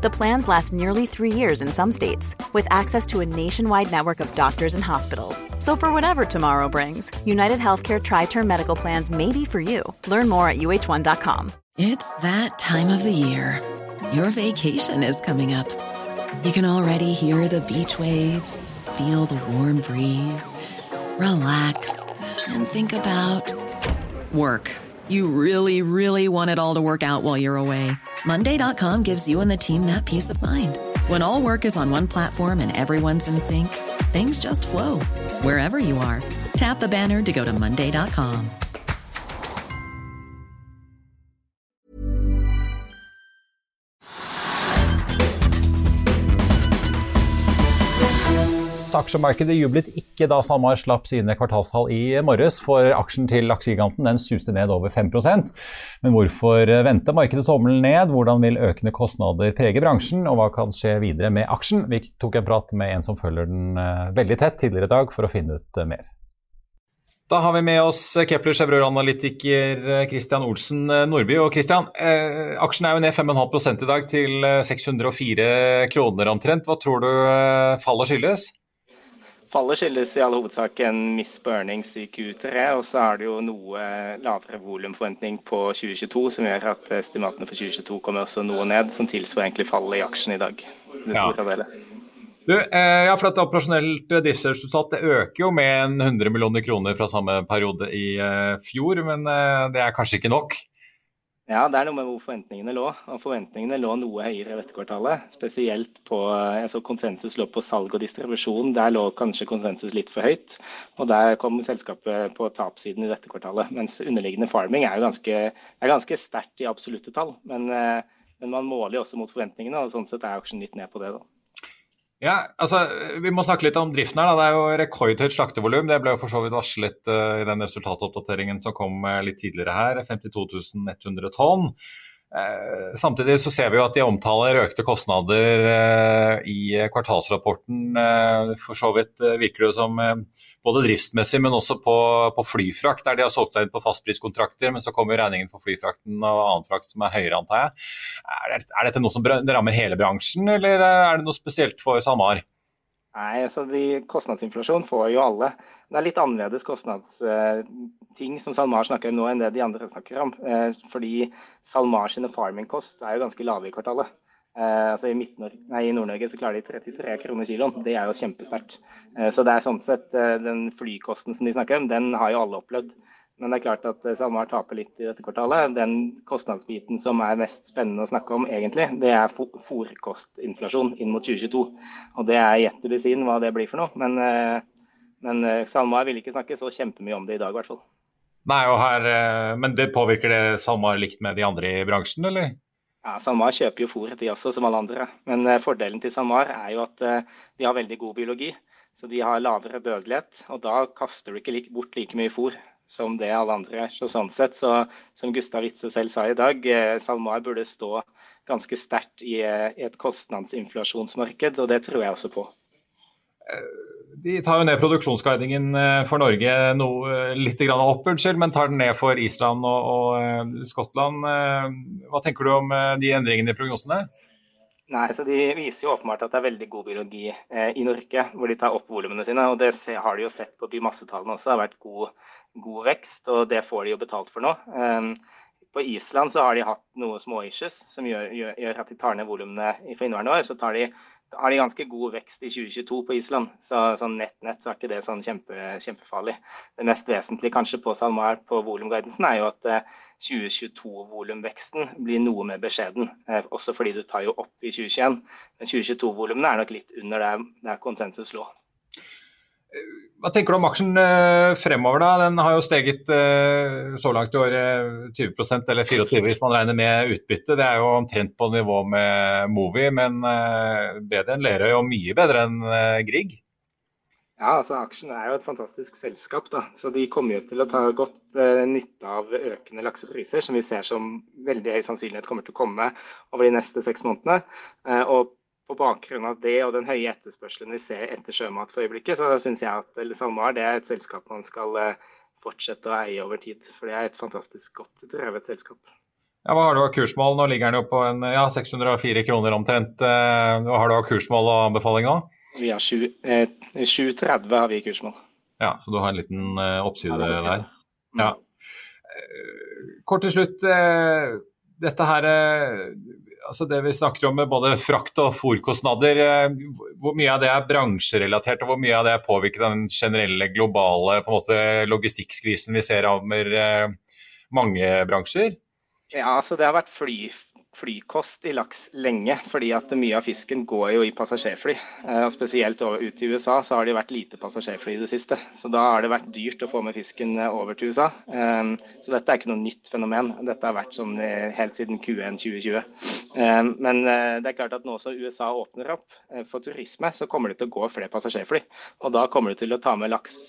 The plans last nearly three years in some states, with access to a nationwide network of doctors and hospitals. So, for whatever tomorrow brings, United Healthcare Tri Term Medical Plans may be for you. Learn more at uh1.com. It's that time of the year. Your vacation is coming up. You can already hear the beach waves, feel the warm breeze, relax, and think about work. You really, really want it all to work out while you're away. Monday.com gives you and the team that peace of mind. When all work is on one platform and everyone's in sync, things just flow wherever you are. Tap the banner to go to Monday.com. Aksjemarkedet jublet ikke da SalMar slapp sine kvartalstall i morges, for aksjen til aksjegiganten den suste ned over 5% Men hvorfor venter markedet tommelen ned? Hvordan vil økende kostnader prege bransjen, og hva kan skje videre med aksjen? Vi tok en prat med en som følger den eh, veldig tett tidligere i dag, for å finne ut eh, mer. Da har vi med oss Kepler Chevreur-analytiker Christian Olsen Nordby. Og Christian, eh, aksjen er jo ned 5,5% i dag til 604 kroner omtrent. Hva tror du fallet skyldes? Fallet skyldes i all hovedsak en miss på earnings i Q3, og så er det jo noe lavere volumforventning på 2022, som gjør at estimatene for 2022 kommer også noe ned, som tilsvarer egentlig fallet i aksjen i dag. Det store ja. Du, eh, ja, for at operasjonelt driftsresultat øker jo med 100 millioner kroner fra samme periode i eh, fjor, men eh, det er kanskje ikke nok? Ja, det er noe med hvor forventningene lå. Og forventningene lå noe høyere i dette kvartalet. Spesielt på altså konsensus lå på salg og distribusjon. Der lå kanskje konsensus litt for høyt. Og der kom selskapet på tapssiden i dette kvartalet. Mens underliggende farming er jo ganske, er ganske sterkt i absolutte tall. Men, eh, men, man måler jo også mot forventningene, og sånn sett er aksjen litt ned på det. da. Ja, altså, Vi må snakke litt om driften her. da. Det er jo rekordhøyt slaktevolum. Det ble jo for så vidt varslet uh, i den resultatoppdateringen som kom uh, litt tidligere her. 52 100 tonn. Uh, samtidig så ser vi jo at de omtaler økte kostnader i kvartalsrapporten. for så vidt virker det som både driftsmessig, men også på, på, flyfrakt, der de har solgt seg inn på fastpriskontrakter. Men så kommer regningen for flyfrakten og annen frakt som er høyere, antar jeg. Er, er dette noe som rammer hele bransjen, eller er det noe spesielt for SalMar? Nei, altså de, Kostnadsinflasjon får jo alle. Det er litt annerledes kostnadsting uh, som SalMar snakker om nå enn det de andre snakker om. Uh, fordi SalMar sine farming-kost er jo ganske lave i kvartalet. Eh, altså I, i Nord-Norge så klarer de 33 kroner kiloen. Det er jo kjempesterkt. Eh, så det er sånn sett eh, den flykosten som de snakker om, den har jo alle opplevd. Men det er klart at SalMar taper litt i dette kvartalet. Den kostnadsbiten som er mest spennende å snakke om, egentlig, det er fòrkostinflasjon inn mot 2022. Og det er gjett du be hva det blir for noe. Men, men SalMar vil ikke snakke så kjempemye om det i dag, i hvert fall. Nei, her, Men det påvirker det SalMar likt med de andre i bransjen, eller? Ja, SalMar kjøper jo fôr de også, som alle andre. Men fordelen til SalMar er jo at de har veldig god biologi. Så de har lavere dødelighet, og da kaster du ikke bort like mye fôr som det alle andre er. Så sånn sett, så, som Gustav Witze selv sa i dag, uh, SalMar burde stå ganske sterkt i, i et kostnadsinflasjonsmarked, og det tror jeg også på. De tar jo ned produksjonsguidingen eh, for Norge noe litt litt opp, unnskyld, men tar den ned for Island og, og eh, Skottland. Hva tenker du om de endringene i prognosene? Nei, så De viser jo åpenbart at det er veldig god biologi eh, i Norge, hvor de tar opp volumene sine. og Det har de jo sett på biomassetallene også. Det har vært god, god, vekst, og det får de jo betalt for nå. Um, på Island så har de hatt noe småissues som gjør, gjør, gjør, at de tar ned volumene for inneværende år. Så de har de ganske god vekst i 2022 på Island. Så sånn nett-nett så er ikke det sånn kjempe, kjempefarlig. Det mest vesentlige kanskje på SalMar på volumguidansen er jo at 2022-volumveksten eh, blir noe mer beskjeden. Eh, også fordi du tar jo opp i 2021. Men 2022-volumene er nok litt under der, der konsensus lå. Hva tenker du om aksjen eh, fremover? da? Den har jo steget eh, så langt i år 20% eller 24 hvis man regner med utbytte. Det er jo omtrent på nivå med Movi, men eh, bedre enn Lerøy og mye bedre enn Grieg? Ja, altså Aksjen er jo et fantastisk selskap. da, så De kommer jo til å ta godt nytte av økende laksepriser, som vi ser som veldig høy sannsynlighet kommer til å komme over de neste seks månedene. Og På bakgrunn av det og den høye etterspørselen vi ser etter sjømat for øyeblikket, så syns jeg at SalMar det er et selskap man skal uh, fortsette å eie over tid. For det er et fantastisk godt drevet selskap. Ja, Hva har du av kursmål? Nå ligger den jo på en, ja, 604 kroner omtrent. Hva har du av kursmål og anbefaling nå? Vi har 7,30 eh, har vi i kursmål. Ja, så du har en liten oppside ja, der. Ja. Uh, kort til slutt. Dette her altså Det vi snakker om med både frakt og fòrkostnader, hvor mye av det er bransjerelatert, og hvor mye av det er påvirket av den generelle globale måte, logistikkskvisen vi ser rammer mange bransjer? Ja, altså Det har vært fly, flykost i laks lenge, fordi at mye av fisken går jo i passasjerfly. Eh, og Spesielt ut i USA så har det vært lite passasjerfly i det siste. Så da har det vært dyrt å få med fisken eh, over til USA. Eh, så dette er ikke noe nytt fenomen. Dette har vært sånn helt siden Q1 2020. Men det er klart at nå som USA åpner opp for turisme, så kommer det til å gå flere passasjerfly. Og da kommer det til å ta med laks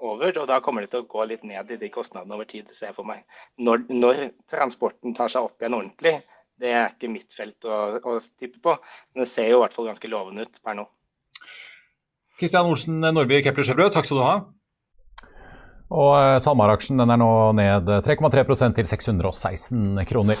over, og da kommer det til å gå litt ned i de kostnadene over tid, ser jeg for meg. Når, når, transporten tar seg opp igjen ordentlig, det er ikke mitt felt å, å tippe på, men det ser jo i hvert fall ganske lovende ut per nå. Kristian Olsen Nordby Kepler Sjøbrød, takk skal du ha. Og eh, SalMar-aksjen er nå ned 3,3% til 616 kroner.